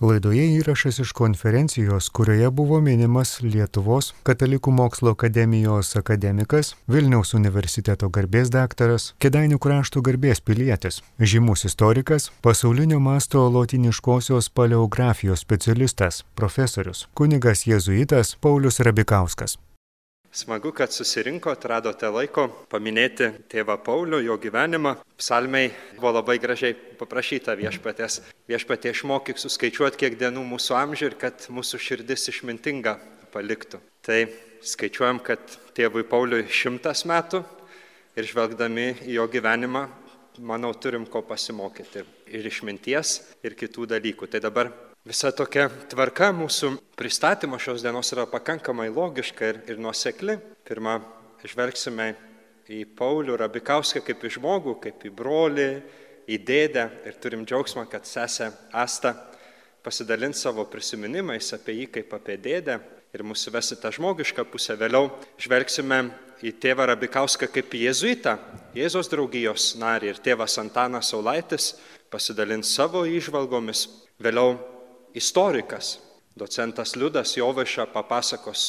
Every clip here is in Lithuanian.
Laidoje įrašas iš konferencijos, kurioje buvo minimas Lietuvos Katalikų mokslo akademijos akademikas, Vilniaus universiteto garbės daktaras, Kedainių krašto garbės pilietis, žymus istorikas, pasaulinio masto lotiniškosios paleografijos specialistas, profesorius, kunigas jėzuitas Paulius Rabikauskas. Smagu, kad susirinko, atradote laiko paminėti tėvą Paulių, jo gyvenimą. Psalmiai buvo labai gražiai paprašyta viešpatės. Viešpatė išmokyk suskaičiuoti, kiek dienų mūsų amžių ir kad mūsų širdis išmintinga paliktų. Tai skaičiuojam, kad tėvui Pauliui šimtas metų ir žvelgdami į jo gyvenimą, manau, turim ko pasimokyti ir išminties, ir kitų dalykų. Tai dabar Visa tokia tvarka mūsų pristatymo šios dienos yra pakankamai logiška ir, ir nuosekli. Pirmą, žvelgsime į Paulių Rabikauską kaip į žmogų, kaip į brolį, į dėdę ir turim džiaugsmą, kad sesė Asta pasidalins savo prisiminimais apie jį kaip apie dėdę ir mūsų vesi tą žmogišką pusę. Vėliau žvelgsime į tėvą Rabikauską kaip į jėzuitą, Jėzos draugijos narį ir tėvas Antanas Saulaitis pasidalins savo išvalgomis. Vėliau istorikas, docentas Liudas Jovaiša papasakos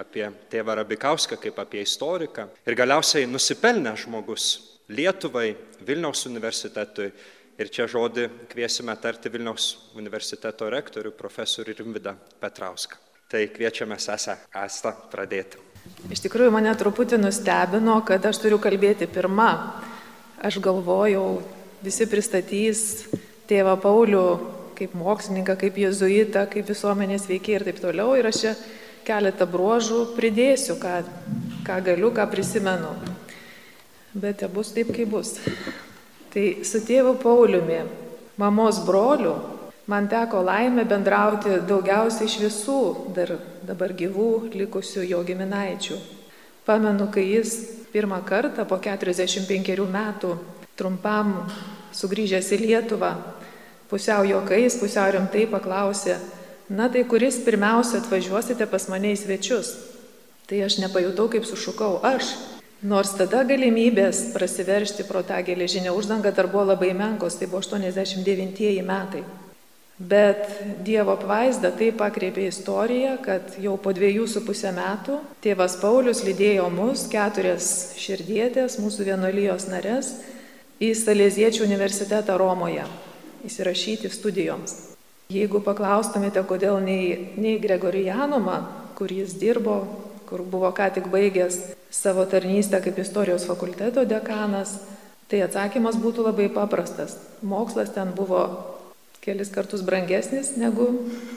apie tėvą Rabikauską kaip apie istoriką ir galiausiai nusipelnę žmogus Lietuvai, Vilniaus universitetui. Ir čia žodį kviesime tarti Vilniaus universiteto rektorių profesorių Rimvidą Petrauską. Tai kviečiame sesę Asta pradėti. Iš tikrųjų mane truputį nustebino, kad aš turiu kalbėti pirmą. Aš galvojau, visi pristatys tėvą Paulių kaip mokslininką, kaip jezuitą, kaip visuomenės veikiai ir taip toliau. Ir aš čia keletą bruožų pridėsiu, ką, ką galiu, ką prisimenu. Bet te bus taip, kaip bus. Tai su tėvu Pauliumi, mamos broliu, man teko laimė bendrauti daugiausiai iš visų dar dabar gyvų likusių jo giminaičių. Pamenu, kai jis pirmą kartą po 45 metų trumpam sugrįžęs į Lietuvą pusiau juokais, pusiau rimtai paklausė, na tai kuris pirmiausia atvažiuosite pas mane į svečius. Tai aš nepajutau, kaip sušukau aš. Nors tada galimybės prasiveršti pro tą geležinę uždangą dar buvo labai menkos, tai buvo 89 metai. Bet Dievo apvaizda taip pakreipė istoriją, kad jau po dviejų su pusę metų tėvas Paulius lydėjo mus, keturias širdietės, mūsų vienolyjos narės, į Salėziečių universitetą Romoje įsirašyti studijoms. Jeigu paklaustumėte, kodėl nei, nei Gregorijanumą, kur jis dirbo, kur buvo ką tik baigęs savo tarnystę kaip istorijos fakulteto dekanas, tai atsakymas būtų labai paprastas. Mokslas ten buvo kelis kartus brangesnis negu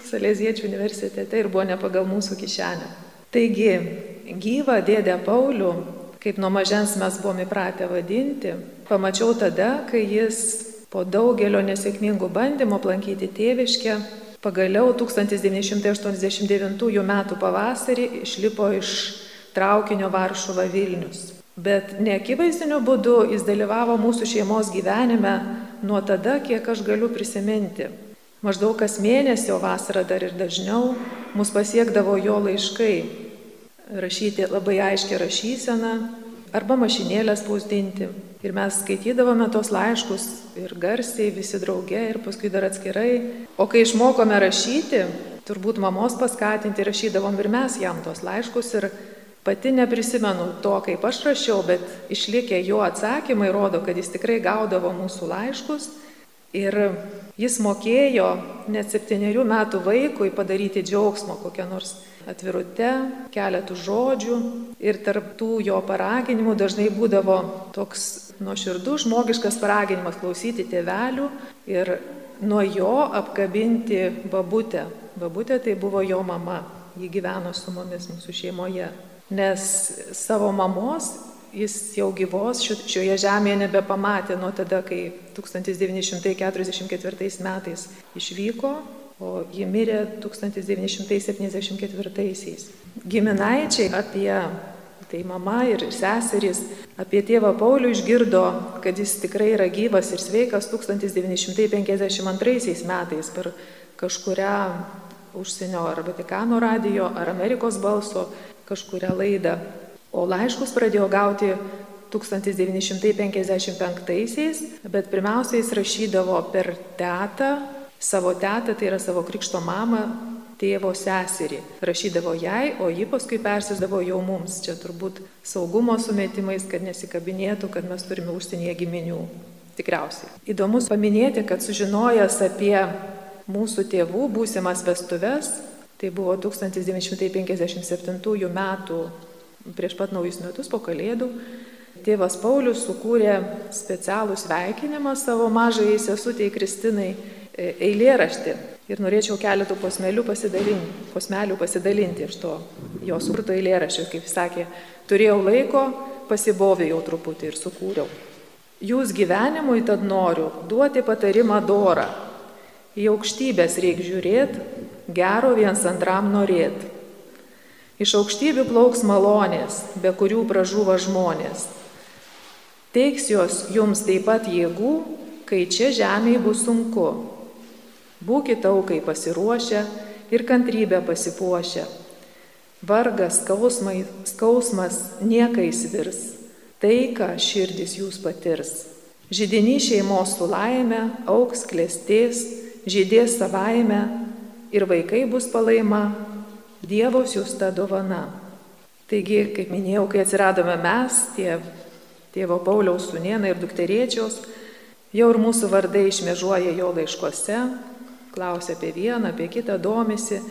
Salėziečių universitete ir buvo ne pagal mūsų kišenę. Taigi, gyvą dėdę Paulių, kaip nuo mažens mes buvome įpratę vadinti, pamačiau tada, kai jis Po daugelio nesėkmingų bandymų aplankyti tėviškę, pagaliau 1989 m. pavasarį išlipo iš traukinio Varšuva Vilnius. Bet neakivaizdiniu būdu jis dalyvavo mūsų šeimos gyvenime nuo tada, kiek aš galiu prisiminti. Maždaug kas mėnesį, o vasarą dar ir dažniau, mus pasiekdavo jo laiškai, rašyti labai aiškę rašyseną arba mašinėlę spausdinti. Ir mes skaitydavome tos laiškus ir garsiai, visi drauge, ir paskui dar atskirai. O kai išmokome rašyti, turbūt mamos paskatinti, rašydavom ir mes jam tos laiškus. Ir pati neprisimenu to, kaip aš rašiau, bet išlikę jo atsakymai rodo, kad jis tikrai gaudavo mūsų laiškus. Ir jis mokėjo net septyniarių metų vaikui padaryti džiaugsmo kokią nors atvirute, keletų žodžių ir tarptų jo paraginimų dažnai būdavo toks nuoširdus žmogiškas paraginimas klausyti tėvelių ir nuo jo apkabinti babutę. Babutė tai buvo jo mama, ji gyveno su mumis mūsų šeimoje. Nes savo mamos jis jau gyvos šioje žemėje nebepamatė nuo tada, kai 1944 metais išvyko o ji mirė 1974-aisiais. Giminaičiai apie tai mama ir seserys apie tėvą Paulių išgirdo, kad jis tikrai yra gyvas ir sveikas 1952 metais per kažkurią užsienio ar Vatikano radio ar Amerikos balso kažkurią laidą. O laiškus pradėjo gauti 1955-aisiais, bet pirmiausia jis rašydavo per tetą savo tetą, tai yra savo krikšto mamą, tėvo seserį. Rašydavo jai, o ji paskui persisdavo jau mums. Čia turbūt saugumo sumetimais, kad nesikabinėtų, kad mes turime užsienyje giminių. Tikriausiai. Įdomus paminėti, kad sužinojęs apie mūsų tėvų būsimas vestuves, tai buvo 1957 metų prieš pat naujus metus po kalėdų, tėvas Paulius sukūrė specialų sveikinimą savo mažai sesutėjai Kristinai e, eilėraštį. Ir norėčiau keletų posmelių pasidalinti, posmelių pasidalinti iš to jo sukurto eilėraščio, kaip sakė, turėjau laiko, pasibovėjau truputį ir sukūriau. Jūs gyvenimui tad noriu duoti patarimą dorą. Į aukštybės reikia žiūrėti, gero viens antram norėti. Iš aukštybių plauks malonės, be kurių pražūva žmonės. Teiks jos jums taip pat jėgų, kai čia žemėje bus sunku. Būkite aukai pasiruošę ir kantrybę pasipuošę. Vargas, skausmai, skausmas niekais virs, taiką širdis jūs patirs. Žydinį šeimos su laime, auks klėstės, žydės savaime ir vaikai bus palaima, Dievo siūsta dovana. Taigi, kaip minėjau, kai atsiradome mes, tie tėvo Pauliaus sunienai ir dukteriečios, jau ir mūsų vardai išmežuoja jo laiškose, klausia apie vieną, apie kitą, domisi.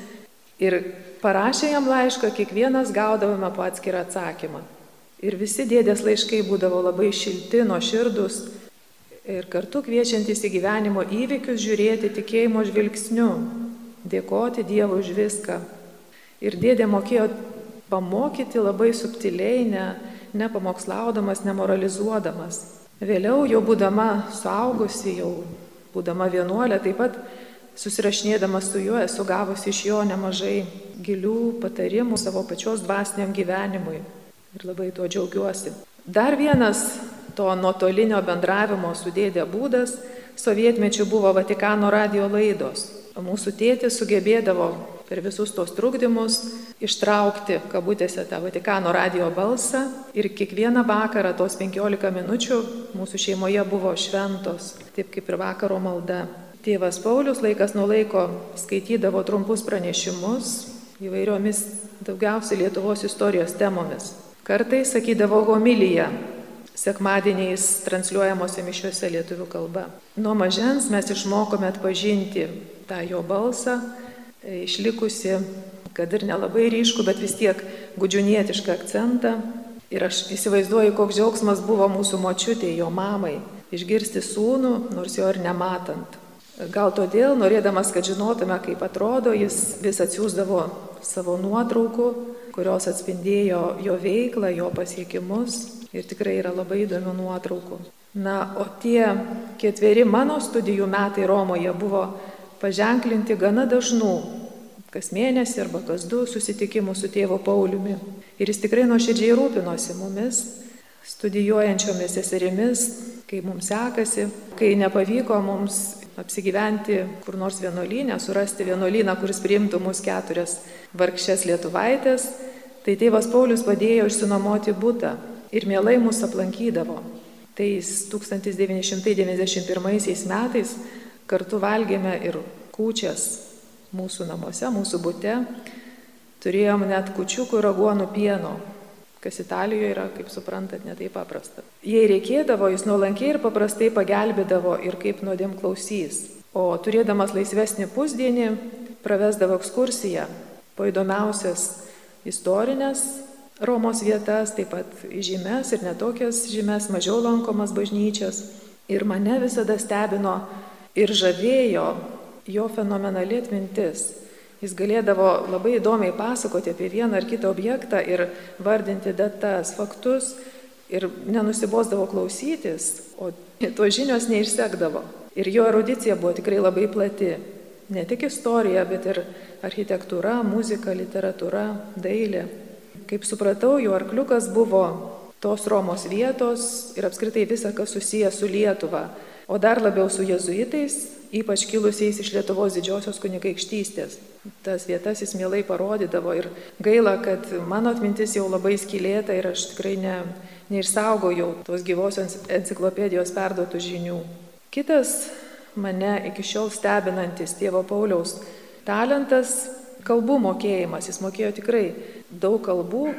Ir parašė jam laišką, kiekvienas gaudavome po atskirą atsakymą. Ir visi dėdės laiškai būdavo labai šilti, nuoširdus ir kartu kviečiantis į gyvenimo įvykius žiūrėti tikėjimo žvilgsniu, dėkoti Dievui už viską. Ir dėdė mokėjo pamokyti labai subtiliai, ne, nepamokslaudamas, nemoralizuodamas. Vėliau, jau būdama suaugusi, jau būdama vienuolė, taip pat susirašinėdama su juo esu gavusi iš jo nemažai gilių patarimų savo pačios dvasiniam gyvenimui. Ir labai tuo džiaugiuosi. Dar vienas to nuotolinio bendravimo su dėdė būdas sovietmečių buvo Vatikano radio laidos. Mūsų tėtis sugebėdavo per visus tos trukdymus ištraukti, kabutėse, tą Vatikano radio balsą ir kiekvieną vakarą tos 15 minučių mūsų šeimoje buvo šventos, taip kaip ir vakaro malda. Tėvas Paulius laikas nuo laiko skaitydavo trumpus pranešimus įvairiomis daugiausiai Lietuvos istorijos temomis. Kartais sakydavo homiliją, sekmadieniais transliuojamose mišiuose lietuvių kalba. Nuo mažens mes išmokome atpažinti tą jo balsą išlikusi, kad ir nelabai ryšku, bet vis tiek gudžiunietišką akcentą. Ir aš įsivaizduoju, koks džiaugsmas buvo mūsų močiutė, jo mamai, išgirsti sūnų, nors jo ir nematant. Gal todėl, norėdamas, kad žinotume, kaip atrodo, jis vis atsiųsdavo savo nuotraukų, kurios atspindėjo jo veiklą, jo pasiekimus. Ir tikrai yra labai įdomių nuotraukų. Na, o tie ketveri mano studijų metai Romoje buvo paženklinti gana dažnų, kas mėnesį arba kas du susitikimų su tėvo Pauliumi. Ir jis tikrai nuoširdžiai rūpinosi mumis, studijuojančiomis seserimis, kai mums sekasi, kai nepavyko mums apsigyventi kur nors vienuolynę, surasti vienuolyną, kuris priimtų mus keturias vargšės lietuvaitės, tai tėvas Paulius padėjo išsinuomoti būtą ir mielai mus aplankydavo. Tai 1991 metais kartu valgėme ir kūčias mūsų namuose, mūsų būte. Turėjom net kučiukų ir aguonų pieno, kas Italijoje yra, kaip suprantat, netai paprasta. Jei reikėdavo, jis nuolankiai ir paprastai pagelbėdavo ir kaip nuodėm klausys. O turėdamas laisvesnį pusdienį, pravesdavo ekskursiją po įdomiausias istorinės Romos vietas, taip pat žymes ir netokias žymes, mažiau lankomas bažnyčias. Ir mane visada stebino ir žavėjo jo fenomenali atmintis. Jis galėdavo labai įdomiai pasakoti apie vieną ar kitą objektą ir vardinti datas, faktus ir nenusibosdavo klausytis, o to žinios neišsekdavo. Ir jo erudicija buvo tikrai labai plati. Ne tik istorija, bet ir architektūra, muzika, literatūra, dailė. Kaip supratau, jo arkliukas buvo tos Romos vietos ir apskritai visa, kas susijęs su Lietuva o dar labiau su jezuitais, ypač kilusiais iš Lietuvos didžiosios kunigaikštystės. Tas vietas jis mielai parodydavo ir gaila, kad mano atmintis jau labai skilėta ir aš tikrai ne, neišsaugojau tos gyvosios enciklopedijos perduotų žinių. Kitas mane iki šiol stebinantis tėvo Pauliaus talentas - kalbų mokėjimas. Jis mokėjo tikrai daug kalbų.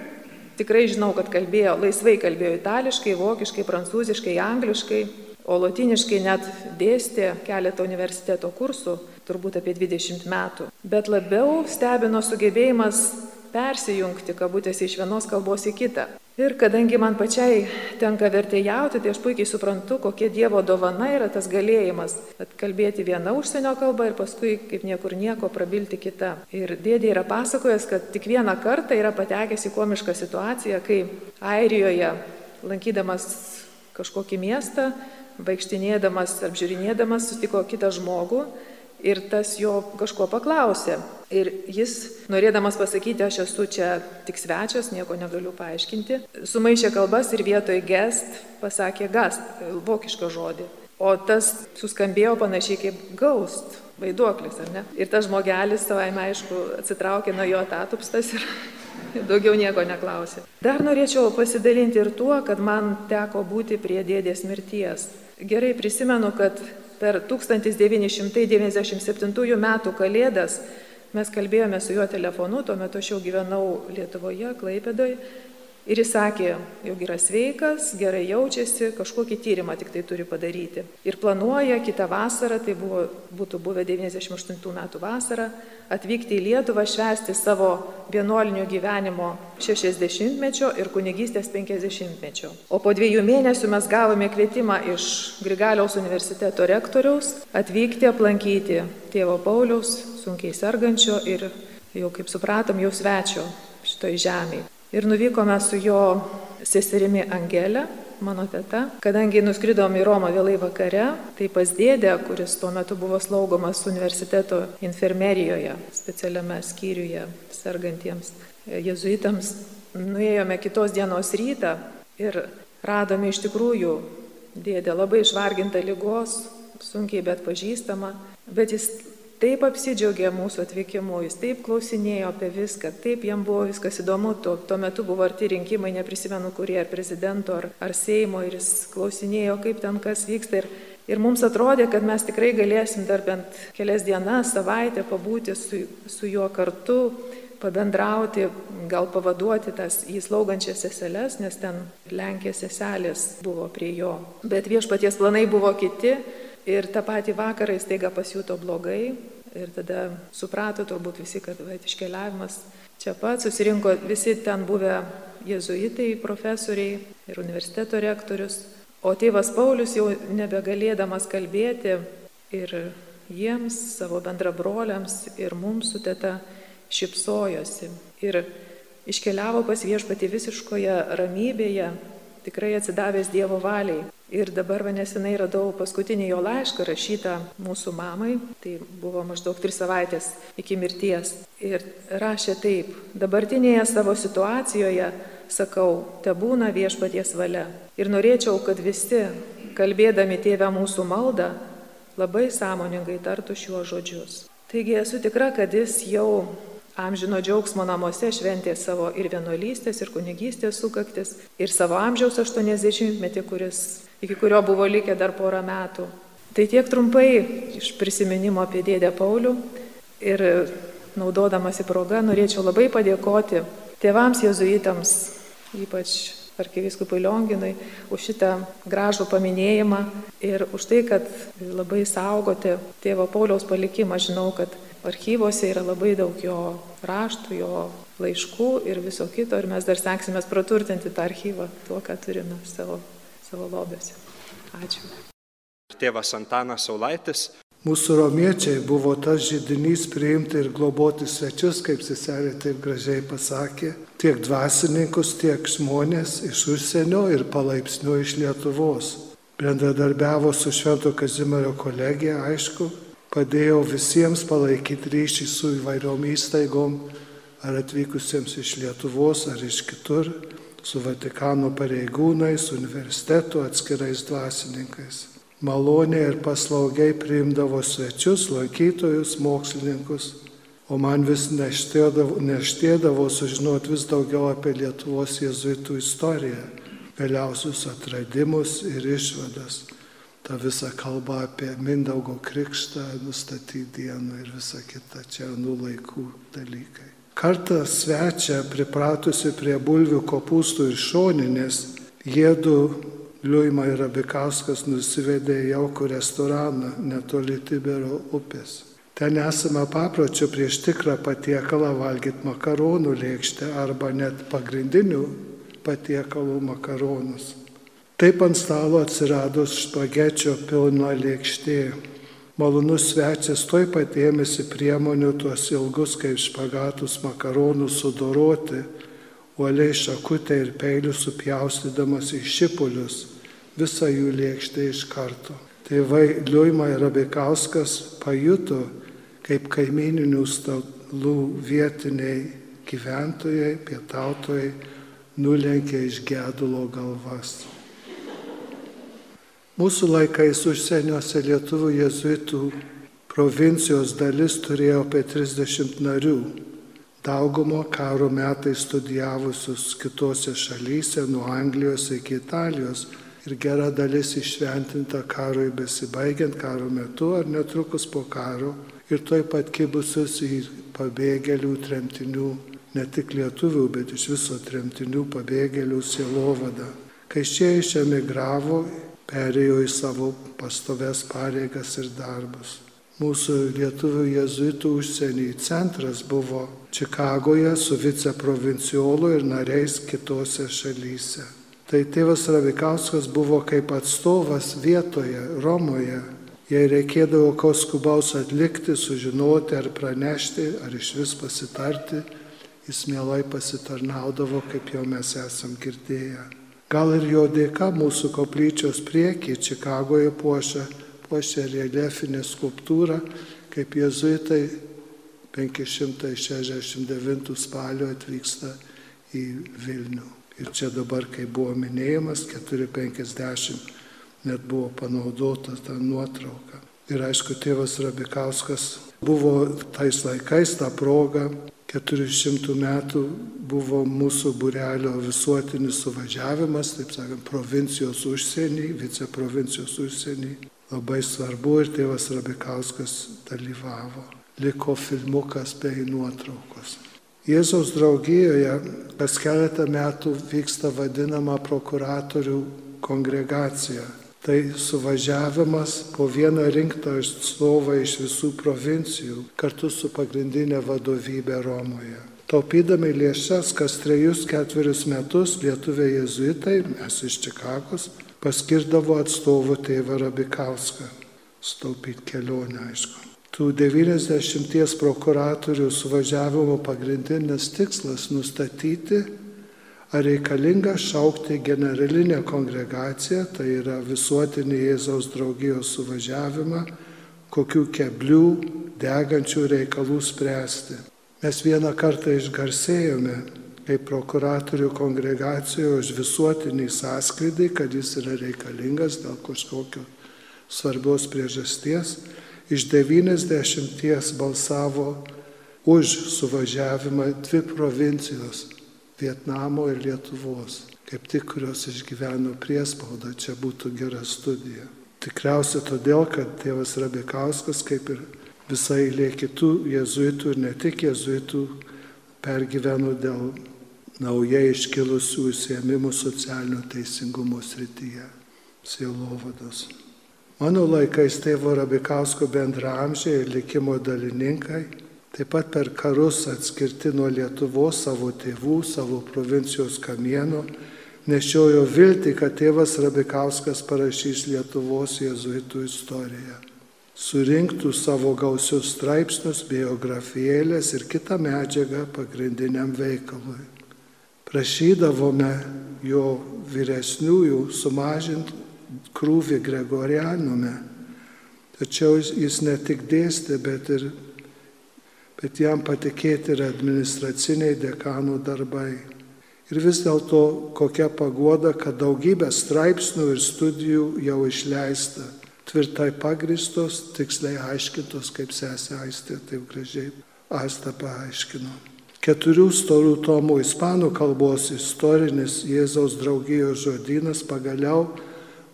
Tikrai žinau, kad kalbėjo, laisvai kalbėjo itališkai, vokiškai, prancūziškai, angliškai, o lotiniškai net dėstė keletą universiteto kursų, turbūt apie 20 metų. Bet labiau stebino sugebėjimas persijungti kabutėse iš vienos kalbos į kitą. Ir kadangi man pačiai tenka vertėjauti, tai aš puikiai suprantu, kokia Dievo dovana yra tas galėjimas atkalbėti vieną užsienio kalbą ir paskui kaip niekur nieko prabilti kitą. Ir dėdė yra pasakojęs, kad tik vieną kartą yra patekęs į komišką situaciją, kai Airijoje, lankydamas kažkokį miestą, vaikštinėdamas, apžiūrinėdamas, sutiko kitą žmogų ir tas jo kažko paklausė. Ir jis, norėdamas pasakyti, aš esu čia tik svečias, nieko negaliu paaiškinti, sumaišė kalbas ir vietoj gest pasakė gast, vokišką žodį. O tas suskambėjo panašiai kaip gaust, vaiduoklis, ar ne? Ir tas žmogelis, savaime aišku, atsitraukė nuo jo tatupstas ir daugiau nieko neklausė. Dar norėčiau pasidalinti ir tuo, kad man teko būti prie dėdės mirties. Gerai prisimenu, kad per 1997 metų kalėdas mes kalbėjome su juo telefonu, tuo metu aš jau gyvenau Lietuvoje, Klaipėdoje, Ir jis sakė, jog yra sveikas, gerai jaučiasi, kažkokį tyrimą tik tai turi padaryti. Ir planuoja kitą vasarą, tai buvo, būtų buvę 98 metų vasarą, atvykti į Lietuvą, švęsti savo vienuolinio gyvenimo 60-mečio ir kunigystės 50-mečio. O po dviejų mėnesių mes gavome kvietimą iš Grigaliaus universiteto rektoriaus atvykti aplankyti tėvo Pauliaus, sunkiai sergančio ir jau kaip supratom, jau svečio šitoj žemėje. Ir nuvykome su jo seserimi Angelė, mano teta. Kadangi nuskridom į Romą vėlai vakare, tai pas dėdę, kuris tuo metu buvo slaugomas universiteto infirmerijoje, specialiame skyriuje sergantiems jezuitams, nuėjome kitos dienos rytą ir radome iš tikrųjų dėdę labai išvargintą lygos, sunkiai bet pažįstama, bet jis taip apsidžiaugė mūsų atvykimu, jis taip klausinėjo apie viską, taip jam buvo viskas įdomu, tuo, tuo metu buvo arti rinkimai, neprisimenu kurie, ar prezidento, ar, ar Seimo, ir jis klausinėjo, kaip ten kas vyksta. Ir, ir mums atrodė, kad mes tikrai galėsim dar bent kelias dienas, savaitę pabūti su, su juo kartu, pabendrauti, gal pavaduoti tas įslaugančias seseles, nes ten Lenkijos seselės buvo prie jo. Bet viešpaties planai buvo kiti. Ir tą patį vakarą jis taiga pasijuto blogai, Ir tada suprato turbūt visi, kad va, iškeliavimas čia pat susirinko visi ten buvę jezuitai, profesoriai ir universiteto rektorius. O tėvas Paulius jau nebegalėdamas kalbėti ir jiems, savo bendrabroliams ir mums su teta šipsojosi. Ir iškeliavo pas viešpatį visiškoje ramybėje, tikrai atsidavęs Dievo valiai. Ir dabar nesenai radau paskutinį jo laišką rašytą mūsų mamai, tai buvo maždaug tris savaitės iki mirties. Ir rašė taip, dabartinėje savo situacijoje, sakau, te būna viešpaties valia. Ir norėčiau, kad visi, kalbėdami tėvę mūsų maldą, labai sąmoningai tartų šiuos žodžius. Taigi esu tikra, kad jis jau amžino džiaugsmo namuose šventė savo ir vienuolystės, ir kunigystės sukaktis, ir savo amžiaus 80-metį, kuris, iki kurio buvo likę dar porą metų. Tai tiek trumpai iš prisiminimo apie dėdę Paulių ir naudodamasi progą norėčiau labai padėkoti tėvams jezuitams, ypač arkiviskupui Lionginui, už šitą gražų paminėjimą ir už tai, kad labai saugote tėvo Pauliaus palikimą. Žinau, kad archyvose yra labai daug jo raštų, jo laiškų ir viso kito ir mes dar stengsime praturtinti tą archyvą tuo, ką turime savo, savo lobėse. Ačiū. Tėvas Antanas Saulaitis. Mūsų romiečiai buvo tas žydinys priimti ir globoti svečius, kaip seserė taip gražiai pasakė, tiek dvasininkus, tiek žmonės iš užsienio ir palaipsniui iš Lietuvos. Bendradarbiavo su Švento Kazimiero kolegija, aišku, padėjau visiems palaikyti ryšį su įvairiom įstaigom, ar atvykusiems iš Lietuvos, ar iš kitur, su Vatikano pareigūnais, universitetų atskirais dvasininkais. Maloniai ir paslaugiai priimdavo svečius, lankytojus, mokslininkus, o man vis neštėdavo, neštėdavo sužinoti vis daugiau apie Lietuvos jėzuitų istoriją, vėliausius atradimus ir išvadas. Ta visa kalba apie Mindaugo krikštą, nustatyti dieną ir visa kita, čia nu laikų dalykai. Kartą svečia pripratusi prie bulvių kopūstų ir šoninės, jėdu Liuima ir Abikauskas nusivedė į jaukų restoraną netoli Tibero upės. Ten esame papročio prieš tikrą patiekalą valgyti makaronų lėkštę arba net pagrindinių patiekalų makaronus. Taip ant stalo atsirado špagečio pilna lėkštė. Malonus svečias toj pat ėmėsi priemonių tuos ilgus kaip špagatus makaronus sudoroti, uoliai šakutę ir peilių supjaustydamas į šipulius, visą jų lėkštę iš karto. Tėvai Liuima ir Abikauskas pajuto, kaip kaimininių stalų vietiniai gyventojai, pietautojai nulenkė iš gedulo galvas. Mūsų laikais užsieniuose lietuvių jezuitų provincijos dalis turėjo apie 30 narių. Daugumo karo metais studijavusius kitose šalyse, nuo Anglijos iki Italijos ir gera dalis išventinta karui besibaigiant karo metu ar netrukus po karo ir toj pat kibusius į pabėgėlių, tremtinių, ne tik lietuvių, bet iš viso tremtinių pabėgėlių sielovadą. Kai šie išemigravo perėjo į savo pastoves pareigas ir darbus. Mūsų lietuvių jezuitų užsienį centras buvo Čikagoje su viceprovinciolu ir nariais kitose šalyse. Tai tėvas Ravikauskas buvo kaip atstovas vietoje, Romoje. Jei reikėdavo ko skubaus atlikti, sužinoti ar pranešti, ar iš vis pasitarti, jis mielai pasitarnaudavo, kaip jau mes esam girdėję. Gal ir jo dėka mūsų koplyčios priekį Čikagoje puošia, puošia reliefinė skulptūra, kaip jezuitai 569 spalio atvyksta į Vilnių. Ir čia dabar, kai buvo minėjimas, 450 net buvo panaudota ta nuotrauka. Ir aišku, tėvas Rabikauskas buvo tais laikais tą progą 400 metų buvo mūsų burelio visuotinis suvažiavimas, taip sakant, provincijos užsienį, viceprovincijos užsienį. Labai svarbu ir tėvas Rabikauskas dalyvavo. Liko filmukas bei nuotraukos. Jėzaus draugijoje kas keletą metų vyksta vadinama prokuratorių kongregacija Tai suvažiavimas po vieną rinktą atstovą iš visų provincijų kartu su pagrindinė vadovybė Romoje. Taupydami lėšas, kas trejus ketverius metus lietuviai jezuitai, mes iš Čikagos, paskirdavo atstovų tėvą Rabikauską. Staupyti kelionę, aišku. Tų 90 prokuratorių suvažiavimo pagrindinis tikslas nustatyti, Ar reikalinga šaukti generalinę kongregaciją, tai yra visuotinį Jėzaus draugijos suvažiavimą, kokių keblių, degančių reikalų spręsti. Mes vieną kartą išgarsėjome kaip prokuratorių kongregacijoje už visuotinį sąskrydį, kad jis yra reikalingas dėl kažkokio svarbios priežasties. Iš 90 balsavo už suvažiavimą dvi provincijos Vietnamo ir Lietuvos, kaip tik kurios išgyveno priespaudą, čia būtų gera studija. Tikriausiai todėl, kad tėvas Rabikauskas, kaip ir visai eilė kitų jezuitų ir ne tik jezuitų, pergyveno dėl naujai iškilusių įsiemimų socialinio teisingumo srityje, sielovados. Mano laikais tėvo Rabikausko bendramžiai ir likimo dalininkai Taip pat per karus atskirti nuo Lietuvos savo tėvų, savo provincijos kamieno, nešiojo viltį, kad tėvas Rabikauskas parašys Lietuvos jėzuitų istoriją. Surinktų savo gausius straipsnius, biografėlės ir kitą medžiagą pagrindiniam veikalui. Prašydavome jo vyresniųjų sumažinti krūvį Gregorianume. Tačiau jis ne tik dėstė, bet ir bet jam patikėti yra administraciniai dekanų darbai. Ir vis dėlto kokia pagoda, kad daugybė straipsnių ir studijų jau išleista, tvirtai pagristos, tiksliai aiškintos, kaip sesė Aistė taip gražiai Asta paaiškino. Keturių storų tomų ispanų kalbos istorinis Jėzaus draugijos žodynas pagaliau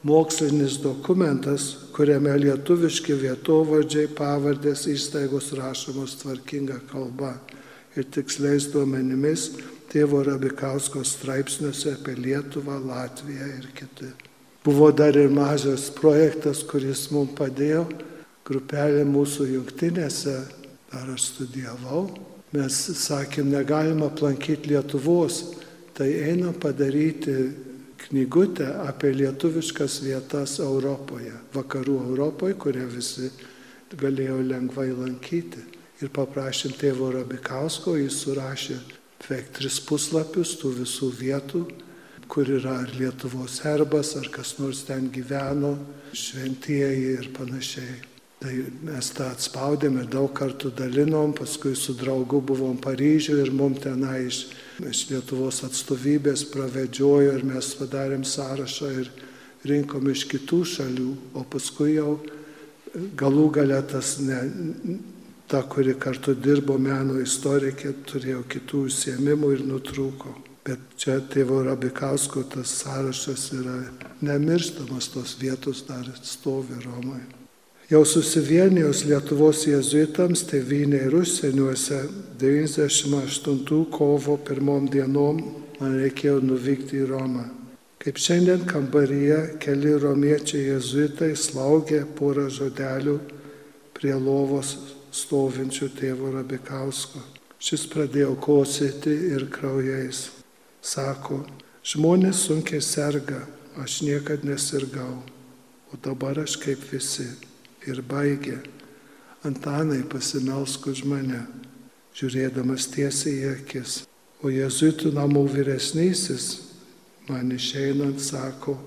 mokslinis dokumentas, kuriame lietuviški vietovardžiai, pavardės įstaigos rašomos tvarkinga kalba ir tiksliais duomenimis tėvo Rabikausko straipsniuose apie Lietuvą, Latviją ir kiti. Buvo dar ir mažas projektas, kuris mums padėjo, grupelė mūsų jungtinėse, dar aš studijavau, mes sakėm, negalima aplankyti Lietuvos, tai einam padaryti knygutę apie lietuviškas vietas Europoje, vakarų Europoje, kurią visi galėjo lengvai lankyti. Ir paprašėm tėvo Rabikausko, jis surašė beveik tris puslapius tų visų vietų, kur yra ar Lietuvos herbas, ar kas nors ten gyveno, šventieji ir panašiai. Tai mes tą atspaudėm ir daug kartų dalinom, paskui su draugu buvom Paryžiuje ir mums tenai iš, iš Lietuvos atstovybės pravedžiojo ir mes padarėm sąrašą ir rinkom iš kitų šalių, o paskui jau galų galę tas, ne, ta, kuri kartu dirbo meno istorikė, turėjo kitų užsiemimų ir nutrūko. Bet čia tėvo Rabikausko tas sąrašas yra nemirštamas, tos vietos dar stovi Romoje. Jau susivienijus Lietuvos jezuitams tėvynė ir užsieniuose 98 kovo pirmom dienom man reikėjo nuvykti į Romą. Kaip šiandien kambaryje keli romiečiai jezuitai slaugė porą žodelių prie lovos stovinčių tėvo Rabikausko. Šis pradėjo kosėti ir kraujais. Sako, žmonės sunkiai serga, aš niekad nesirgau, o dabar aš kaip visi ir baigė. Antanai pasimelsk už mane, žiūrėdamas tiesiai į akis. O jezuitų namų vyresnysis man išeinant sako,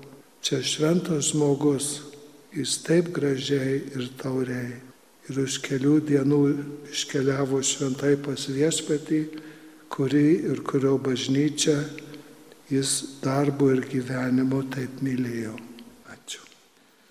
čia šventas žmogus, jis taip gražiai ir tauriai. Ir už kelių dienų iškeliavo šventai pas viešpatį, kurį ir kurio bažnyčią jis darbo ir gyvenimo taip mylėjo.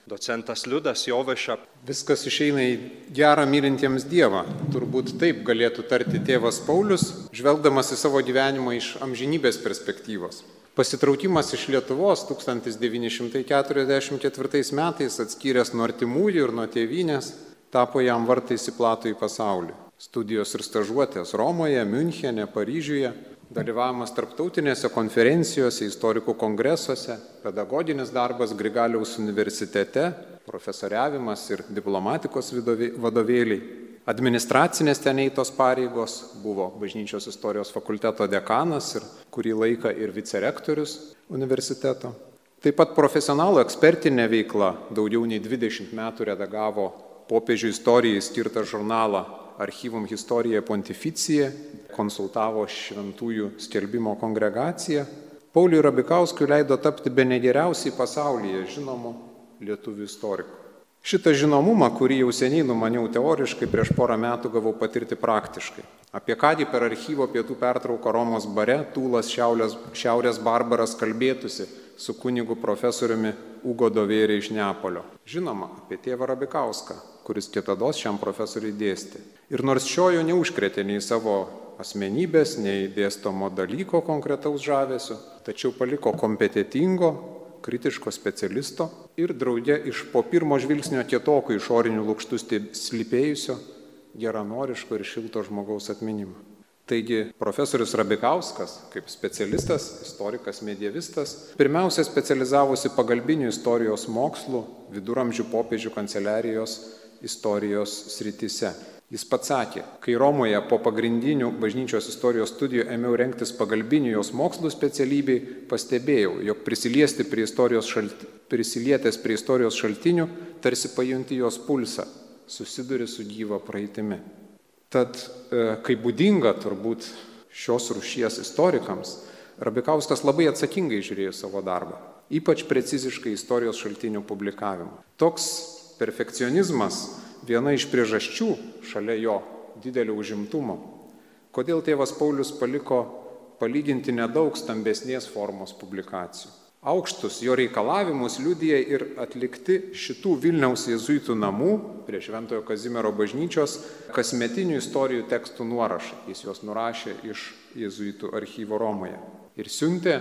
Docentas Liudas Joveša Viskas išeina į gerą mylintiems Dievą. Turbūt taip galėtų tarti tėvas Paulius, žvelgdamas į savo gyvenimą iš amžinybės perspektyvos. Pasitraukimas iš Lietuvos 1944 metais atskyręs nuo artimųjų ir nuo tėvynės tapo jam vartais į platų į pasaulį. Studijos ir stažuotės Romoje, Münchenė, Paryžiuje, dalyvavimas tarptautinėse konferencijose, istorikų kongresuose, pedagoginis darbas Grigaliaus universitete, profesoriavimas ir diplomatikos vadovėliai. Administracinės ten eitos pareigos buvo bažnyčios istorijos fakulteto dekanas ir kurį laiką ir vicerektorius universiteto. Taip pat profesionalų ekspertinė veikla daugiau nei 20 metų redagavo popiežių istorijai skirtą žurnalą Archyvum Historija Pontificija, konsultavo šventųjų skelbimo kongregaciją. Pauliui Rabikauskui leido tapti be negeriausiai pasaulyje žinomų lietuvių istorikų. Šitą žinomumą, kurį jau seniai numaniau teoriškai, prieš porą metų gavau patirti praktiškai. Apie kądį per archyvo pietų pertrauką Romos bare Tūlas Šiaurės, Šiaurės Barbaras kalbėtųsi su kunigu profesoriumi Ugo Dovėrė iš Neapolio. Žinoma, apie tėvą Rabikauską, kuris kitados šiam profesoriui dėstė. Ir nors šio jo neužkretė nei savo asmenybės, nei dėstomo dalyko konkretaus žavesio, tačiau paliko kompetitingo, kritiško specialisto ir draudė iš po pirmo žvilgsnio kietoko išorinių lūkštų slipėjusio, geranoriško ir šilto žmogaus atminimą. Taigi profesorius Rabikauskas, kaip specialistas, istorikas, medievistas, pirmiausia specializavosi pagalbinių istorijos mokslų viduramžių popiežių kanceliarijos istorijos srityse. Jis pats sakė, kai Romoje po pagrindinių bažnyčios istorijos studijų ėmiau renktis pagalbinių jos mokslų specialybei, pastebėjau, jog prisiliesti prie istorijos šalti, prisilietęs prie istorijos šaltinių, tarsi pajunti jos pulsą, susiduri su gyva praeitimi. Tad, e, kaip būdinga turbūt šios rušies istorikams, Rabikauskas labai atsakingai žiūrėjo savo darbą, ypač preciziškai istorijos šaltinių publikavimą. Toks perfekcionizmas viena iš priežasčių šalia jo didelio užimtumo, kodėl tėvas Paulius paliko palyginti nedaug stambesnės formos publikacijų. Aukštus jo reikalavimus liudija ir atlikti šitų Vilniaus jėzuitų namų prie Šventojo Kazimiero bažnyčios kasmetinių istorijų tekstų nuorašai. Jis juos nurašė iš jėzuitų archyvo Romoje ir siuntė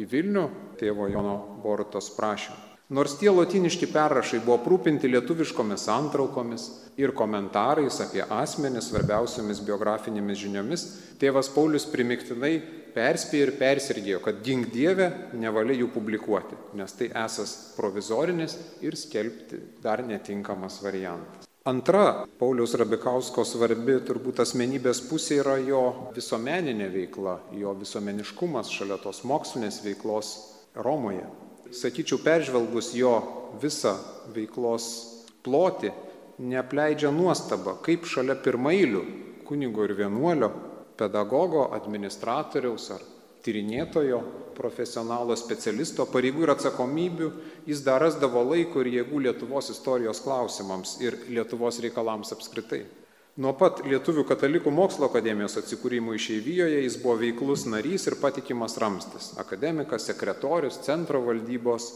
į Vilnių tėvo Jono Borutos prašymą. Nors tie lotiniški perrašai buvo aprūpinti lietuviškomis santraukomis ir komentarais apie asmenis svarbiausiomis biografinėmis žiniomis, tėvas Paulius primiktinai perspėjo ir persirgėjo, kad gink Dieve nevalia jų publikuoti, nes tai esas provizorinis ir skelbti dar netinkamas variantas. Antra Pauliaus Rabikausko svarbi turbūt asmenybės pusė yra jo visuomeninė veikla, jo visuomeniškumas šalia tos mokslinės veiklos Romoje sakyčiau, peržvelgus jo visą veiklos plotį, neapleidžia nuostaba, kaip šalia pirmailių kunigo ir vienuolio, pedagogo, administratoriaus ar tyrinėtojo, profesionalo specialisto pareigų ir atsakomybių, jis dar rasdavo laiko ir jėgų Lietuvos istorijos klausimams ir Lietuvos reikalams apskritai. Nuo pat Lietuvių katalikų mokslo akademijos atsikūrimo išeivijoje jis buvo veiklus narys ir patikimas ramstis - akademikas, sekretorius, centro valdybos,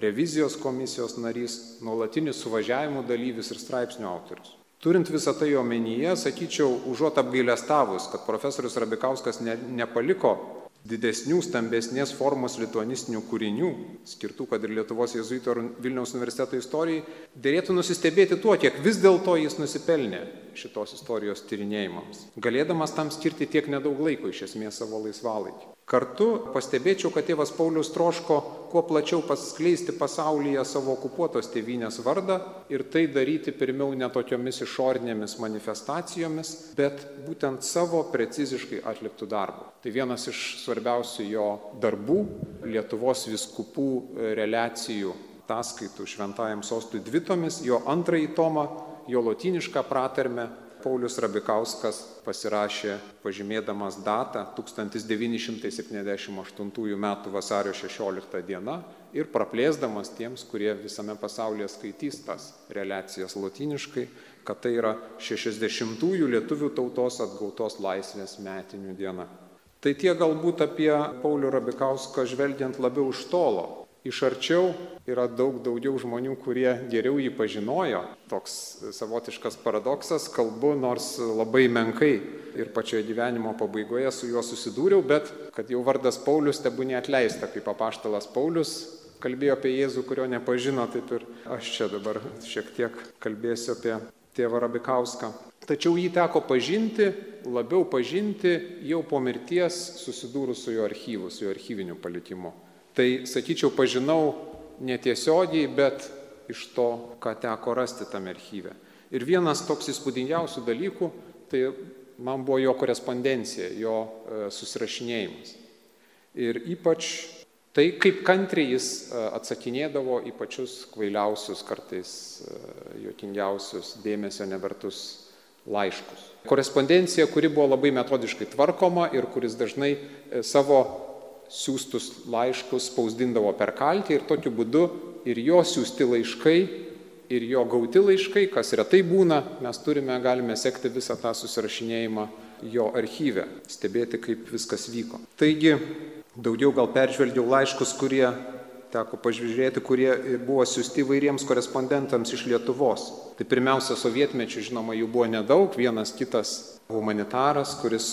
revizijos komisijos narys, nuolatinis suvažiavimų dalyvis ir straipsnių autorius. Turint visą tai omenyje, sakyčiau, užuot apgailestavus, kad profesorius Rabikauskas ne, nepaliko didesnių, stambesnės formos lituanistinių kūrinių, skirtų, kad ir Lietuvos jėzuito ir Vilniaus universiteto istorijai, dėlėtų nusistebėti tuo, kiek vis dėlto jis nusipelnė šitos istorijos tyrinėjimams, galėdamas tam skirti tiek nedaug laiko iš esmės savo laisvalaikį. Kartu pastebėčiau, kad tėvas Paulius troško kuo plačiau paskleisti pasaulyje savo okupuotos tėvynės vardą ir tai daryti pirmiau ne tokiomis išorinėmis manifestacijomis, bet būtent savo preciziškai atliktų darbų. Tai vienas iš svarbiausių jo darbų Lietuvos viskupų relacijų ataskaitų šventajam sostui dvitomis, jo antrąjį tomą, jo lotinišką pratarmę Paulius Rabikauskas pasirašė pažymėdamas datą 1978 m. vasario 16 diena ir praplėsdamas tiems, kurie visame pasaulyje skaitys tas relacijas latiniškai, kad tai yra 60-ųjų lietuvių tautos atgautos laisvės metinių diena. Tai tie galbūt apie Paulių Rabikauską žvelgiant labiau iš tolo, Iš arčiau yra daug daugiau žmonių, kurie geriau jį pažinojo. Toks savotiškas paradoksas, kalbu nors labai menkai ir pačioje gyvenimo pabaigoje su juo susidūriau, bet kad jau vardas Paulius tebūnė atleista, kaip apaštalas Paulius kalbėjo apie Jėzų, kurio nepažino, taip ir aš čia dabar šiek tiek kalbėsiu apie tėvą Rabikauską. Tačiau jį teko pažinti, labiau pažinti jau po mirties susidūrus su jo archyvu, su jo archyviniu palikimu. Tai, sakyčiau, pažinau netiesiogiai, bet iš to, ką teko rasti tame archyve. Ir vienas toks įspūdingiausių dalykų, tai man buvo jo korespondencija, jo e, susirašinėjimas. Ir ypač tai, kaip kantriai jis e, atsakinėdavo į pačius kvailiausius, kartais e, juokingiausius, dėmesio nevertus laiškus. Korespondencija, kuri buvo labai metodiškai tvarkoma ir kuris dažnai savo siūstus laiškus spausdindavo per kaltį ir tokiu būdu ir jo siūsti laiškai, ir jo gauti laiškai, kas retai būna, mes turime, galime sekti visą tą susirašinėjimą jo archyve, stebėti, kaip viskas vyko. Taigi, daugiau gal peržvelgiau laiškus, kurie teko pažiūrėti, kurie buvo siūsti vairiems korespondentams iš Lietuvos. Tai pirmiausia, sovietmečių, žinoma, jų buvo nedaug, vienas kitas humanitaras, kuris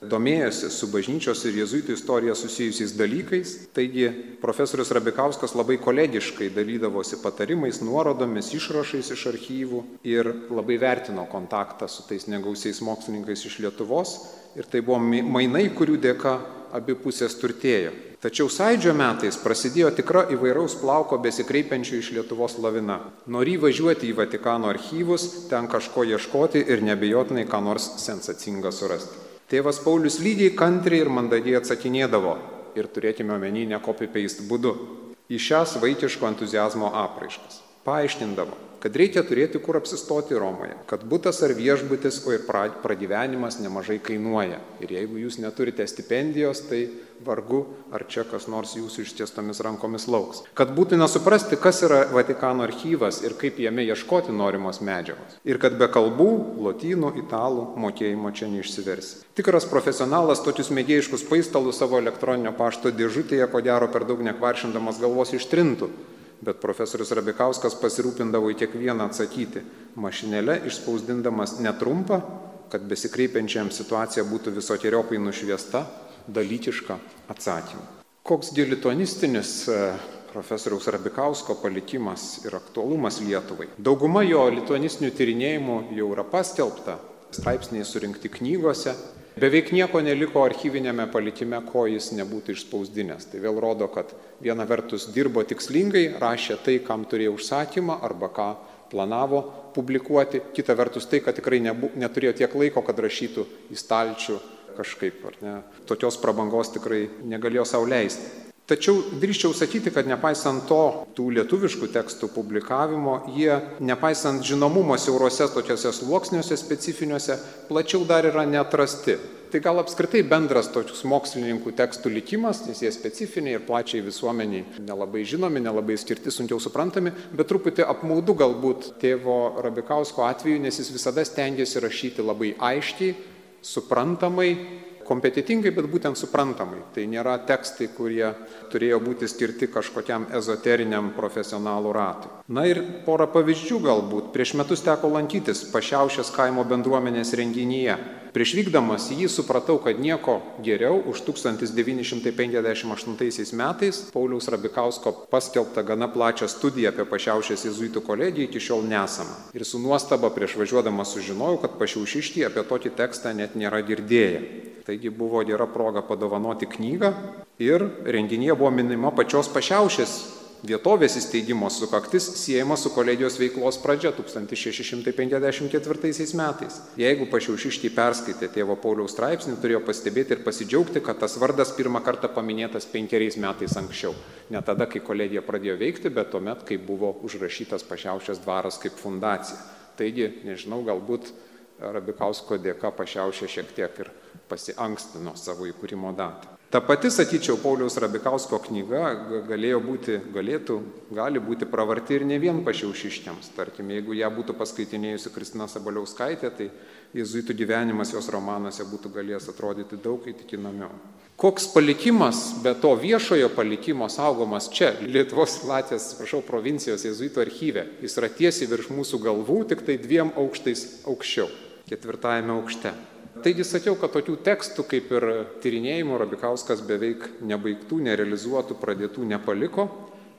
domėjosi su bažnyčios ir jėzuitų istorija susijusiais dalykais, taigi profesorius Rabikauskas labai kolegiškai dalydavosi patarimais, nuorodomis, išrašais iš archyvų ir labai vertino kontaktą su tais negausiais mokslininkais iš Lietuvos ir tai buvo mainai, kurių dėka abi pusės turtėjo. Tačiau sąidžio metais prasidėjo tikra įvairaus plauko besikreipiančių iš Lietuvos lavina. Nori važiuoti į Vatikano archyvus, ten kažko ieškoti ir nebejotinai ką nors sensacingą surasti. Tėvas Paulius lygiai kantriai ir mandagiai atsakinėdavo ir turėkime omeny ne copy-paste būdu į šias vaikiško entuzijazmo apraiškas. Paaiškindavo, kad reikia turėti kur apsistoti Romoje, kad būtas ar viešbutis, o ir pragyvenimas nemažai kainuoja. Ir jeigu jūs neturite stipendijos, tai vargu ar čia kas nors jūsų ištiestomis rankomis lauks. Kad būtina suprasti, kas yra Vatikano archyvas ir kaip jame ieškoti norimos medžiagos. Ir kad be kalbų, lotynų, italų mokėjimo čia neišsiversi. Tikras profesionalas tokius mėgėjiškus paistalus savo elektroninio pašto dėžutėje, ko gero per daug nekvaršindamas galvos ištrintų bet profesorius Rabikauskas pasirūpindavo į kiekvieną atsakyti mašinėle, išspausdindamas netrumpą, kad besikreipiančiam situacija būtų visokiojopai nušviesta, dalykiška atsakymą. Koks gilitonistinis e, profesoriaus Rabikausko palikimas ir aktualumas Lietuvai. Dauguma jo lituanistinių tyrinėjimų jau yra paskelbta, straipsniai surinkti knygose. Beveik nieko neliko archyvinėme palikime, ko jis nebūtų išspausdinęs. Tai vėl rodo, kad viena vertus dirbo tikslingai, rašė tai, kam turėjo užsakymą arba ką planavo publikuoti, kita vertus tai, kad tikrai nebu, neturėjo tiek laiko, kad rašytų į stalčių kažkaip, ar ne, tokios prabangos tikrai negalėjo savo leisti. Tačiau drįščiau sakyti, kad nepaisant to, tų lietuviškų tekstų publikavimo, jie, nepaisant žinomumo siaurose tokiuose sluoksniuose specifiniuose, plačiau dar yra netrasti. Tai gal apskritai bendras tokius mokslininkų tekstų likimas, nes jie specifiniai ir plačiai visuomeniai nelabai žinomi, nelabai skirti, sunkiau suprantami, bet truputį apmaudu galbūt tėvo Rabikausko atveju, nes jis visada stengiasi rašyti labai aiškiai, suprantamai kompetitingai, bet būtent suprantamai. Tai nėra tekstai, kurie turėjo būti skirti kažkokiam ezoteriniam profesionalų ratui. Na ir porą pavyzdžių galbūt. Prieš metus teko lankytis pašiaušęs kaimo bendruomenės renginyje. Prieš vykdamas jį supratau, kad nieko geriau už 1958 metais Pauliaus Rabikausko paskelbtą gana plačią studiją apie pašiaušęs jezuitų kolegiją iki šiol nesama. Ir su nuostaba prieš važiuodamas sužinojau, kad pašiaušišti apie tokį tekstą net nėra girdėję. Taigi buvo gera proga padovanoti knygą ir renginyje buvo minima pačios pašiaušės vietovės įsteigimo sukaktis siejama su kolegijos veiklos pradžia 1654 metais. Jeigu pašiaušiškiai perskaitė tėvo Pauliaus straipsnį, turėjo pastebėti ir pasidžiaugti, kad tas vardas pirmą kartą paminėtas penkeriais metais anksčiau. Ne tada, kai kolegija pradėjo veikti, bet tuomet, kai buvo užrašytas pašiaušės dvaras kaip fundacija. Taigi, nežinau, galbūt Rabikausko dėka pašiaušė šiek tiek ir pasiankstino savo įkūrimo datą. Ta pati, sakyčiau, Pauliaus Rabikausko knyga galėjo būti, galėtų, gali būti pravarti ir ne vien pašiaušiškiams. Tarkim, jeigu ją būtų paskaitinėjusi Kristina Sabaliauskaitė, tai jezuitų gyvenimas jos romanuose būtų galėjęs atrodyti daug įtikinamiau. Koks palikimas, be to viešojo palikimo saugomas čia, Lietuvos Latvijos, prašau, provincijos jezuitų archyve, jis yra tiesiai virš mūsų galvų, tik tai dviem aukštais aukščiau, ketvirtajame aukšte. Taigi sakiau, kad tokių tekstų kaip ir tyrinėjimų Rabikauskas beveik nebaigtų, nerealizuotų, pradėtų nepaliko,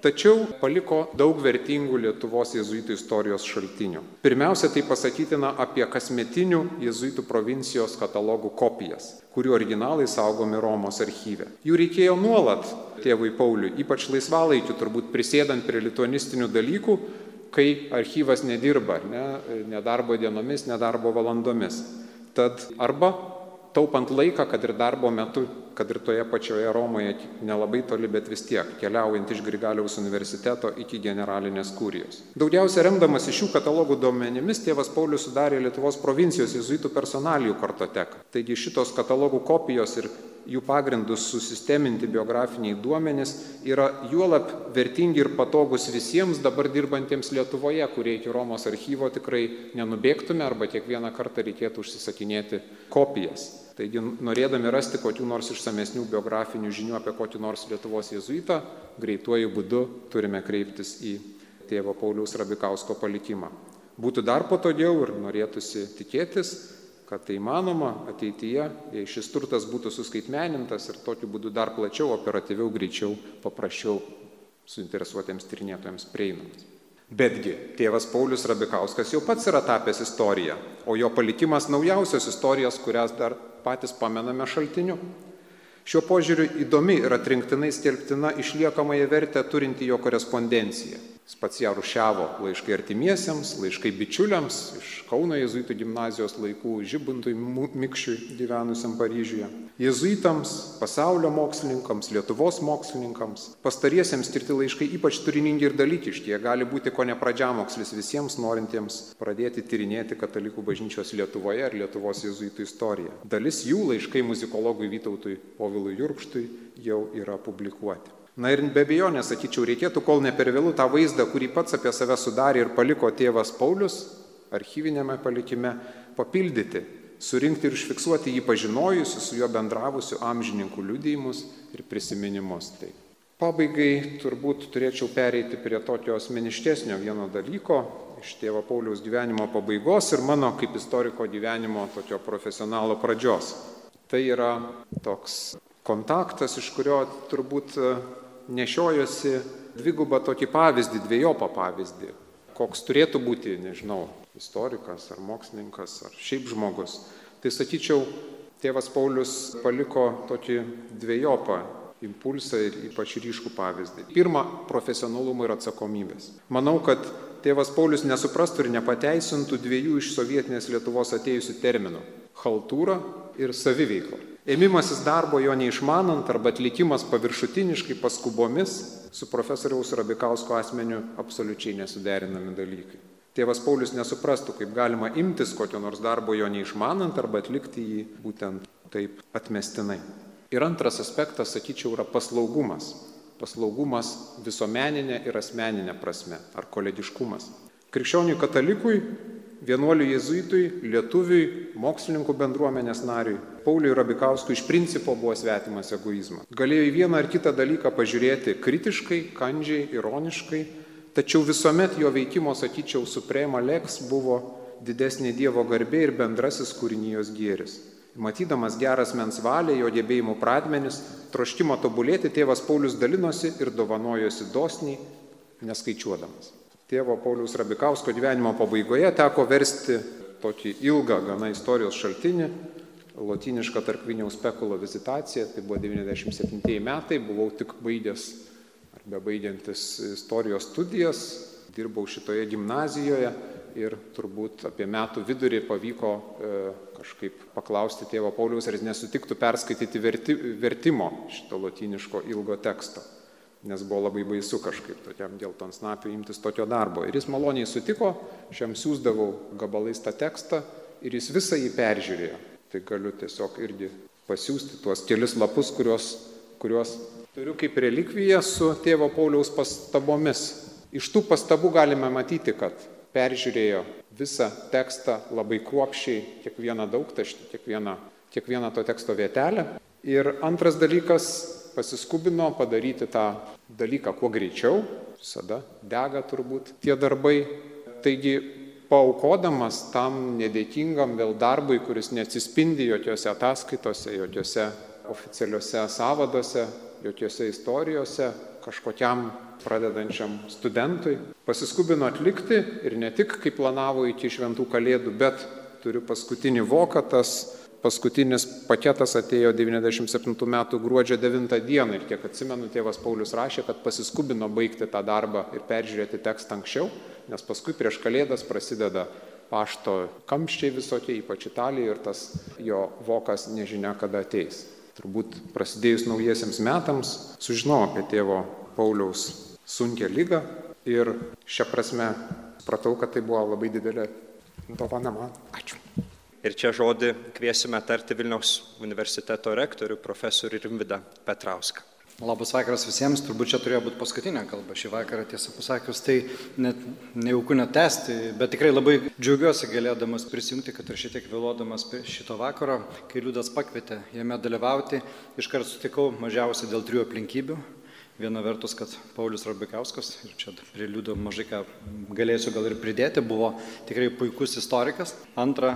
tačiau paliko daug vertingų Lietuvos jezuitų istorijos šaltinių. Pirmiausia, tai pasakytina apie kasmetinių jezuitų provincijos katalogų kopijas, kurių originalai saugomi Romos archyve. Jų reikėjo nuolat tėvui Pauliui, ypač laisvalaikiu, turbūt prisėdant prie lituanistinių dalykų, kai archyvas nedirba, ne, nedarbo dienomis, nedarbo valandomis. Tad arba taupant laiką, kad ir darbo metu, kad ir toje pačioje Romoje, nelabai toli, bet vis tiek, keliaujant iš Grigaliaus universiteto iki generalinės kurijos. Daugiausia remdamas iš šių katalogų duomenimis, tėvas Paulius sudarė Lietuvos provincijos jezuitų personalijų kartoteką. Taigi šitos katalogų kopijos ir jų pagrindus susisteminti biografiniai duomenys yra juolap vertingi ir patogus visiems dabar dirbantiems Lietuvoje, kurie iki Romos archyvo tikrai nenubėgtume arba kiekvieną kartą reikėtų užsisakinėti kopijas. Taigi, norėdami rasti kokių nors išsamesnių biografinių žinių apie kokį nors Lietuvos jezuitą, greituoju būdu turime kreiptis į tėvo Pauliaus Rabikausko palikimą. Būtų dar patogiau ir norėtųsi tikėtis, kad tai įmanoma ateityje, jei šis turtas būtų suskaitmenintas ir tokiu būdu dar plačiau, operatyviau, greičiau, paprasčiau suinteresuotiems tyrinėtojams prieinamas. Betgi, tėvas Paulius Rabikauskas jau pats yra tapęs istorija, o jo palikimas naujausios istorijos, kurias dar patys pamename šaltiniu. Šiuo požiūriu įdomi ir atrinktinai skelbtina išliekamąją vertę turinti jo korespondencija. Jis pats ją rušiavo laiškai artimiesiems, laiškai bičiuliams iš Kauno jezuitų gimnazijos laikų, Žibantui Mikščiui gyvenusiam Paryžiuje, jezuitams, pasaulio mokslininkams, Lietuvos mokslininkams. Pastariesiems skirti laiškai ypač turiningi ir dalykiški, jie gali būti ko ne pradžiamokslis visiems norintiems pradėti tyrinėti katalikų bažnyčios Lietuvoje ar Lietuvos jezuitų istoriją. Dalis jų laiškai muzikologui Vytautui Povilui Jurkštui jau yra publikuoti. Na ir be abejonės, sakyčiau, reikėtų, kol ne per vėlų tą vaizdą, kurį pats apie save sudarė ir paliko tėvas Paulius, archyvinėme palikime, papildyti, surinkti ir užfiksuoti jį pažinojusių, su juo bendravusių amžininkų liudijimus ir prisiminimus. Tai pabaigai turbūt turėčiau pereiti prie tokio asmeniškesnio vieno dalyko iš tėvo Pauliaus gyvenimo pabaigos ir mano kaip istoriko gyvenimo tokio profesionalo pradžios. Tai yra toks kontaktas, iš kurio turbūt nešiojosi dvigubą tokį pavyzdį, dviejopą pavyzdį, koks turėtų būti, nežinau, istorikas ar mokslininkas ar šiaip žmogus. Tai sakyčiau, tėvas Paulius paliko tokį dviejopą impulsą ir ypač ryškų pavyzdį. Pirma, profesionalumo ir atsakomybės. Manau, kad tėvas Paulius nesuprastų ir nepateisintų dviejų iš sovietinės Lietuvos atėjusių terminų - haltūra ir saviveikla. Ėmimasis darbo jo neišmanant arba atlikimas paviršutiniškai paskubomis su profesoriaus Rabikausko asmeniu absoliučiai nesuderinami dalykai. Tėvas Paulius nesuprastų, kaip galima imtis kokio nors darbo jo neišmanant arba atlikti jį būtent taip atmestinai. Ir antras aspektas, sakyčiau, yra paslaugumas. Paslaugumas visuomeninė ir asmeninė prasme, ar kolediškumas. Krikščioniui katalikui vienuoliui jėzuitui, lietuviui, mokslininkų bendruomenės nariui, Pauliui Rabikauskui iš principo buvo svetimas egoizmas. Galėjo į vieną ar kitą dalyką pažiūrėti kritiškai, kandžiai, ironiškai, tačiau visuomet jo veikimo, sakyčiau, suprema leks buvo didesnė Dievo garbė ir bendrasis kūrinijos gėris. Matydamas geras mens valią, jo gebėjimų pradmenis, troštimo tobulėti, tėvas Paulius dalinosi ir dovanojosi dosniai, neskaičiuodamas tėvo Pauliaus Rabikausko gyvenimo pabaigoje teko versti tokį ilgą gana istorijos šaltinį, lotinišką tarp Viniaus spekulo vizitaciją, tai buvo 97 metai, buvau tik baigęs arba baigiantis istorijos studijas, dirbau šitoje gimnazijoje ir turbūt apie metų vidurį pavyko e, kažkaip paklausti tėvo Pauliaus, ar jis nesutiktų perskaityti verti, vertimo šito lotiniško ilgo teksto nes buvo labai baisu kažkaip tokiam geltonsnapiui imtis tokio darbo. Ir jis maloniai sutiko, šiam siūsdavau gabalais tą tekstą ir jis visą jį peržiūrėjo. Tai galiu tiesiog irgi pasiūsti tuos kelius lapus, kuriuos, kuriuos turiu kaip relikviją su tėvo Pauliaus pastabomis. Iš tų pastabų galime matyti, kad peržiūrėjo visą tekstą labai kruopščiai, kiekvieną daugtaštį, kiekvieną, kiekvieną to teksto vietelę. Ir antras dalykas, pasiskubino padaryti tą dalyką kuo greičiau, visada dega turbūt tie darbai. Taigi, paukodamas tam nedėkingam vėl darbui, kuris neatsispindi jokiose ataskaitose, jokiose oficialiuose savaduose, jokiose istorijose, kažkokiam pradedančiam studentui, pasiskubino atlikti ir ne tik kaip planavo iki šventų kalėdų, bet turiu paskutinį voką, tas paskutinis paketas atėjo 97 metų gruodžio 9 dieną ir kiek atsimenu, tėvas Paulius rašė, kad pasiskubino baigti tą darbą ir peržiūrėti tekstą anksčiau, nes paskui prieš kalėdas prasideda pašto kamščiai visokie, ypač Italijoje, ir tas jo vokas nežinia kada ateis. Turbūt prasidėjus naujiesiems metams sužinau apie tėvo Pauliaus sunkę lygą ir šią prasme supratau, kad tai buvo labai didelė dovana man. Ačiū. Ir čia žodį kviesime tarti Vilniaus universiteto rektorių profesorių Rimvidą Petrauską. Labas vakaras visiems, turbūt čia turėjo būti paskutinė kalba šį vakarą, tiesą pasakius, tai net nejauku netesti, bet tikrai labai džiaugiuosi galėdamas prisijungti, kad ir šiek tiek vėluodamas šito vakaro, kai Liudas pakvietė jame dalyvauti, iškart sutikau mažiausiai dėl trijų aplinkybių. Viena vertus, kad Paulius Rabikauskas, ir čia prie Liudo mažai ką galėsiu gal ir pridėti, buvo tikrai puikus istorikas. Antra,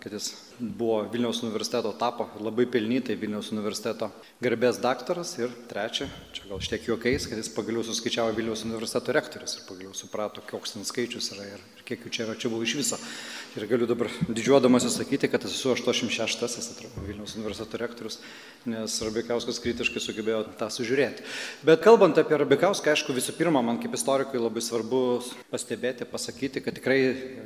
kad jis buvo Vilniaus universiteto, tapo labai pelnytai Vilniaus universiteto garbės daktaras ir trečia, čia gal šiek tiek juokais, kad jis pagaliau suskaičiavo Vilniaus universiteto rektorius ir pagaliau suprato, koks ten skaičius yra ir, ir kiek jų čia yra čia buvo iš viso. Ir galiu dabar didžiuodamas sakyti, kad esu 86-asis Vilniaus universiteto rektorius, nes Rabikauskas kritiškai sugebėjo tą sužiūrėti. Bet kalbant apie Rabikauską, aišku, visų pirma, man kaip istorikui labai svarbu pastebėti, pasakyti, kad tikrai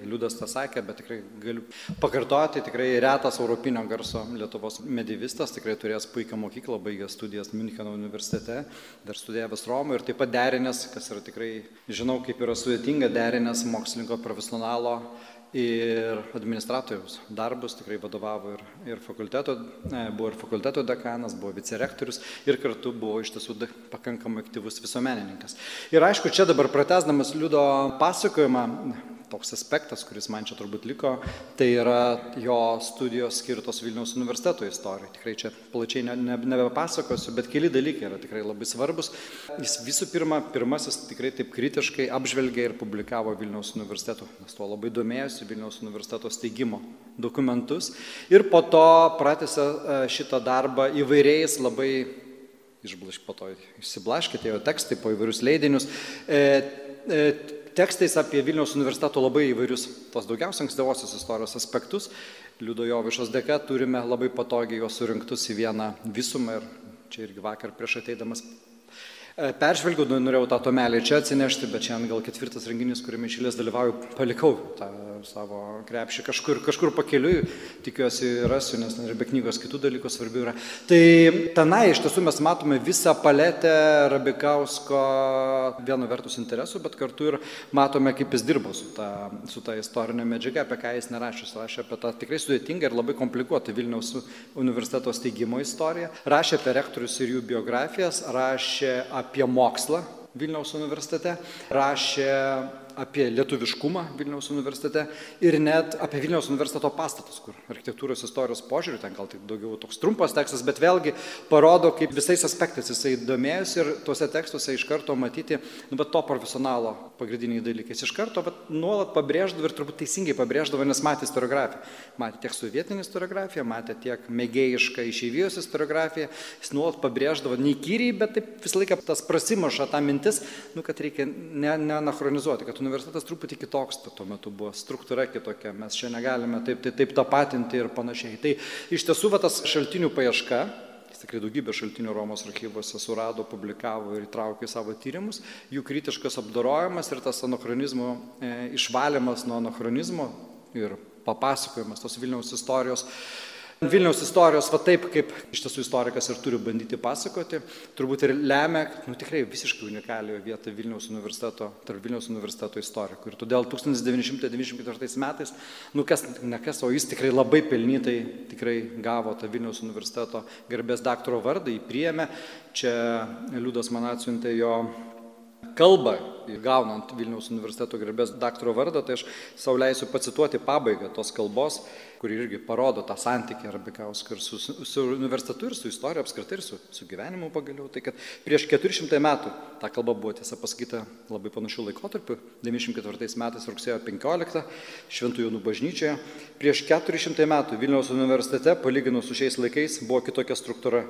Liudas tą sakė, bet tikrai galiu pakartoti, tikrai retas europinio garso Lietuvos medievistas, tikrai turėjęs puikią mokyklą, baigęs studijas Müncheno universitete, dar studijavęs Romoje ir taip pat derinęs, kas yra tikrai, žinau, kaip yra sudėtinga derinęs mokslininko profesionalo ir administratoriaus darbus, tikrai vadovavo ir, ir fakulteto, e, buvo ir fakulteto dekanas, buvo vicerektorius ir kartu buvo iš tiesų pakankamai aktyvus visuomenininkas. Ir aišku, čia dabar pratesdamas Liudo pasakojimą, toks aspektas, kuris man čia turbūt liko, tai yra jo studijos skirtos Vilniaus universiteto istorijai. Tikrai čia plačiai ne, ne, nebepasakosiu, bet keli dalykai yra tikrai labai svarbus. Jis visų pirma, pirmasis tikrai taip kritiškai apžvelgė ir publikavo Vilniaus universiteto, nes tuo labai domėjosi Vilniaus universiteto steigimo dokumentus. Ir po to pratęsė e, šitą darbą įvairiais labai išblaškė, po to išsiblaškė, atėjo tekstai po įvairius leidinius. E, e, tekstais apie Vilniaus universiteto labai įvairius, tos daugiausia ankstyvosios istorijos aspektus. Liudo Jovišos dėka turime labai patogiai juos surinktus į vieną visumą ir čia irgi vakar prieš ateidamas peržvelgiau, nu, norėjau tą tomelį čia atsinešti, bet šiandien gal ketvirtas renginys, kuriame išėlės dalyvauju, palikau tą savo krepšį kažkur, kažkur pakeliui, tikiuosi rasiu, nes ir be knygos kitų dalykų svarbių yra. Tai tenai iš tiesų mes matome visą paletę Rabikausko viena vertus interesų, bet kartu ir matome, kaip jis dirbo su ta, su ta istorinė medžiaga, apie ką jis nerašė. Jis rašė apie tą tikrai sudėtingą ir labai komplikuotą Vilniaus universiteto steigimo istoriją, rašė apie rektorius ir jų biografijas, rašė apie apie mokslą Vilniaus universitete, rašė apie lietuviškumą Vilniaus universitete ir net apie Vilniaus universiteto pastatus, kur architektūros istorijos požiūrių, ten gal tik daugiau toks trumpas tekstas, bet vėlgi parodo, kaip visais aspektais jisai domėjosi ir tuose tekstuose iš karto matyti, nu, bet to profesionalo pagrindiniai dalykai. Jis iš karto bet, nuolat pabrėždavo ir turbūt teisingai pabrėždavo, nes matė istoriografiją. Matė tiek sovietinį istoriografiją, matė tiek mėgėjišką išeivijos istoriografiją, jis nuolat pabrėždavo neįkyriai, bet taip visą laiką tas prasimaša ta mintis, nu, kad reikia neanachronizuoti, ne kad universitetas truputį kitoks tuo metu buvo, struktūra kitokia, mes čia negalime taip, taip, taip tapatinti ir panašiai. Tai iš tiesų va, tas šaltinių paieška, jis tikrai daugybė šaltinių Romos archyvose surado, publikavo ir įtraukė į savo tyrimus, jų kritiškas apdorojimas ir tas anachronizmo e, išvalymas nuo anachronizmo ir papasakojimas tos Vilniaus istorijos Vilniaus istorijos, va taip, kaip iš tiesų istorikas ir turi bandyti pasakoti, turbūt ir lemia, nu tikrai visiškai unikalią vietą Vilniaus universiteto, tarp Vilniaus universiteto istorikų. Ir todėl 1994 metais, nu kas, ne kas, o jis tikrai labai pelnytai tikrai gavo tą Vilniaus universiteto garbės daktaro vardą, jį priėmė. Čia Liudas man atsiuntė jo kalbą, gaunant Vilniaus universiteto garbės daktaro vardą, tai aš savo leisiu pacituoti pabaigą tos kalbos, kuri irgi parodo tą santykį Arbikausko ir su, su universitetu, ir su istorija apskritai, ir su, su gyvenimu pagaliau. Tai kad prieš 400 metų ta kalba buvo tiesa pasakyta labai panašių laikotarpių, 94 metais rugsėjo 15 Šventų Jonų bažnyčioje. Prieš 400 metų Vilniaus universitete, palyginus su šiais laikais, buvo kitokia struktūra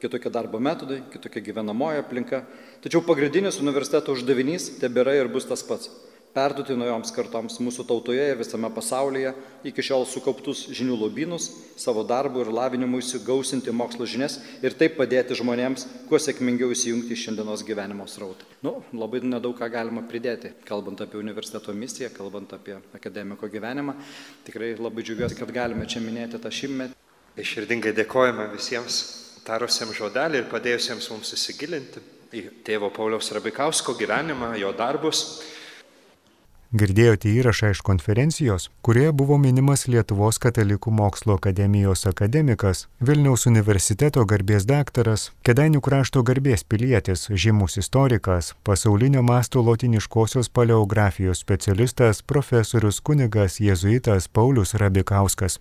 kitokie darbo metodai, kitokia gyvenamoji aplinka. Tačiau pagrindinis universiteto uždavinys tebėra ir bus tas pats - perduoti naujoms kartoms mūsų tautoje ir visame pasaulyje iki šiol sukauptus žinių lobynus, savo darbų ir lavinimui įsigausinti mokslo žinias ir taip padėti žmonėms kuo sėkmingiau įsijungti į šiandienos gyvenimo srautą. Nu, labai nedaug ką galima pridėti, kalbant apie universiteto misiją, kalbant apie akademiko gyvenimą. Tikrai labai džiugiuosi, kad galime čia minėti tą šimtmetį. Iširdingai dėkojame visiems tarusiems žodelį ir padėjusiems mums įsigilinti į tėvo Pauliaus Rabikausko gyvenimą, jo darbus. Girdėjote įrašą iš konferencijos, kurioje buvo minimas Lietuvos katalikų mokslo akademijos akademikas, Vilniaus universiteto garbės daktaras, Kedainių krašto garbės pilietis, žymus istorikas, pasaulinio masto lotiniškosios paleografijos specialistas, profesorius kunigas jėzuitas Paulius Rabikauskas.